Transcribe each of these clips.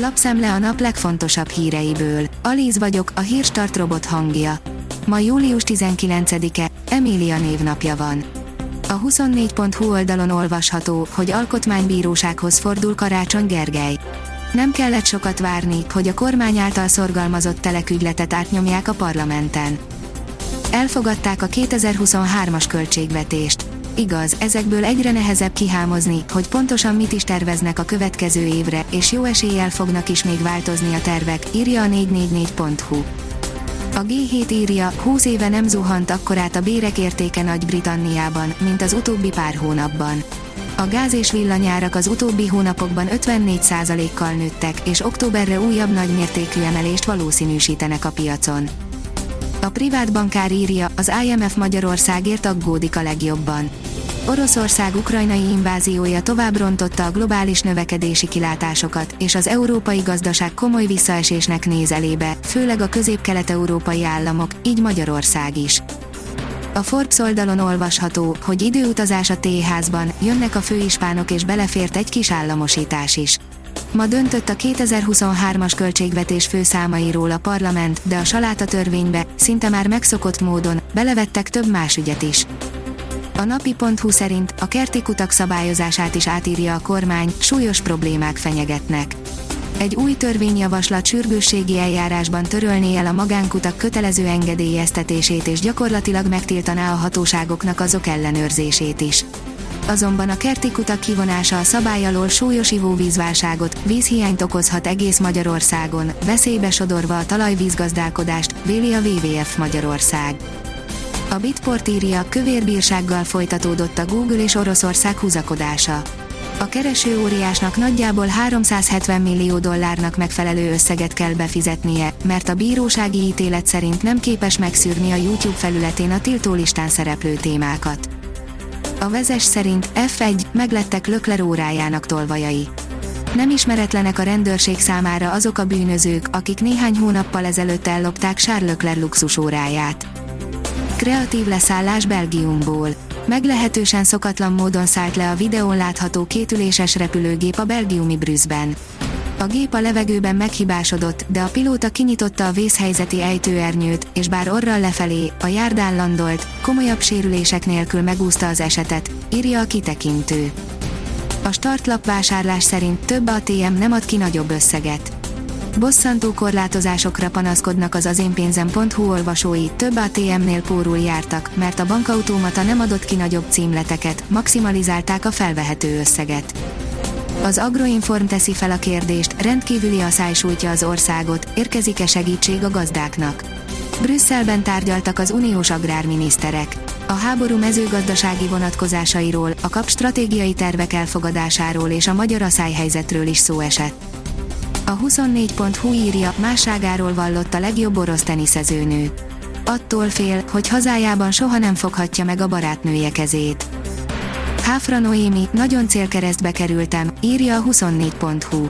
Lapszemle a nap legfontosabb híreiből. Alíz vagyok, a hírstart robot hangja. Ma július 19-e, Emília névnapja van. A 24.hu oldalon olvasható, hogy alkotmánybírósághoz fordul Karácsony Gergely. Nem kellett sokat várni, hogy a kormány által szorgalmazott telekügyletet átnyomják a parlamenten. Elfogadták a 2023-as költségvetést. Igaz, ezekből egyre nehezebb kihámozni, hogy pontosan mit is terveznek a következő évre, és jó eséllyel fognak is még változni a tervek, írja a 444.hu. A G7 írja, 20 éve nem zuhant akkorát a bérek értéke Nagy-Britanniában, mint az utóbbi pár hónapban. A gáz és villanyárak az utóbbi hónapokban 54%-kal nőttek, és októberre újabb nagymértékű emelést valószínűsítenek a piacon. A privát bankár írja, az IMF Magyarországért aggódik a legjobban. Oroszország ukrajnai inváziója tovább rontotta a globális növekedési kilátásokat, és az európai gazdaság komoly visszaesésnek néz elébe, főleg a közép-kelet-európai államok, így Magyarország is. A Forbes oldalon olvasható, hogy időutazás a téházban, jönnek a főispánok és belefért egy kis államosítás is. Ma döntött a 2023-as költségvetés főszámairól a parlament, de a saláta törvénybe, szinte már megszokott módon, belevettek több más ügyet is. A napi.hu szerint a kerti kutak szabályozását is átírja a kormány, súlyos problémák fenyegetnek. Egy új törvényjavaslat sürgősségi eljárásban törölné el a magánkutak kötelező engedélyeztetését és gyakorlatilag megtiltaná a hatóságoknak azok ellenőrzését is. Azonban a kerti kutak kivonása a szabály alól súlyos ivóvízválságot, vízhiányt okozhat egész Magyarországon, veszélybe sodorva a talajvízgazdálkodást, véli a WWF Magyarország. A Bitport írja, kövérbírsággal folytatódott a Google és Oroszország húzakodása. A kereső óriásnak nagyjából 370 millió dollárnak megfelelő összeget kell befizetnie, mert a bírósági ítélet szerint nem képes megszűrni a YouTube felületén a tiltólistán szereplő témákat. A vezes szerint F1 meglettek Lökler órájának tolvajai. Nem ismeretlenek a rendőrség számára azok a bűnözők, akik néhány hónappal ezelőtt ellopták Charles Leclerc luxus óráját. Kreatív leszállás Belgiumból. Meglehetősen szokatlan módon szállt le a videón látható kétüléses repülőgép a belgiumi Brüsszben. A gép a levegőben meghibásodott, de a pilóta kinyitotta a vészhelyzeti ejtőernyőt, és bár orral lefelé, a járdán landolt, komolyabb sérülések nélkül megúszta az esetet, írja a kitekintő. A startlap vásárlás szerint több ATM nem ad ki nagyobb összeget. Bosszantó korlátozásokra panaszkodnak az azénpénzem.hu olvasói, több ATM-nél pórul jártak, mert a bankautomata nem adott ki nagyobb címleteket, maximalizálták a felvehető összeget. Az Agroinform teszi fel a kérdést, rendkívüli a sújtja az országot, érkezik-e segítség a gazdáknak. Brüsszelben tárgyaltak az uniós agrárminiszterek. A háború mezőgazdasági vonatkozásairól, a kap stratégiai tervek elfogadásáról és a magyar aszályhelyzetről is szó esett. A 24.hu írja, másságáról vallott a legjobb orosz teniszezőnő. Attól fél, hogy hazájában soha nem foghatja meg a barátnője kezét. Háfra Noémi, nagyon célkeresztbe kerültem, írja a 24.hu.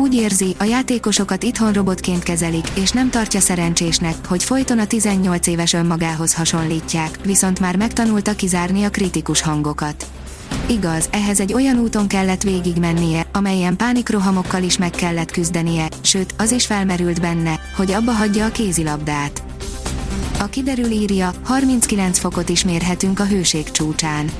Úgy érzi, a játékosokat itthon robotként kezelik, és nem tartja szerencsésnek, hogy folyton a 18 éves önmagához hasonlítják, viszont már megtanulta kizárni a kritikus hangokat. Igaz, ehhez egy olyan úton kellett végigmennie, amelyen pánikrohamokkal is meg kellett küzdenie, sőt, az is felmerült benne, hogy abba hagyja a kézilabdát. A kiderül írja, 39 fokot is mérhetünk a hőség csúcsán.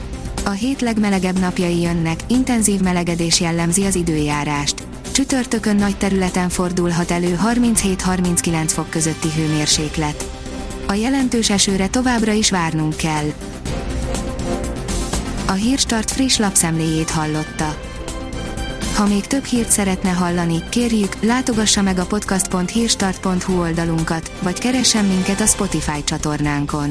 A hét legmelegebb napjai jönnek, intenzív melegedés jellemzi az időjárást. Csütörtökön nagy területen fordulhat elő 37-39 fok közötti hőmérséklet. A jelentős esőre továbbra is várnunk kell. A Hírstart friss lapszemléjét hallotta. Ha még több hírt szeretne hallani, kérjük, látogassa meg a podcast.hírstart.hu oldalunkat, vagy keressen minket a Spotify csatornánkon.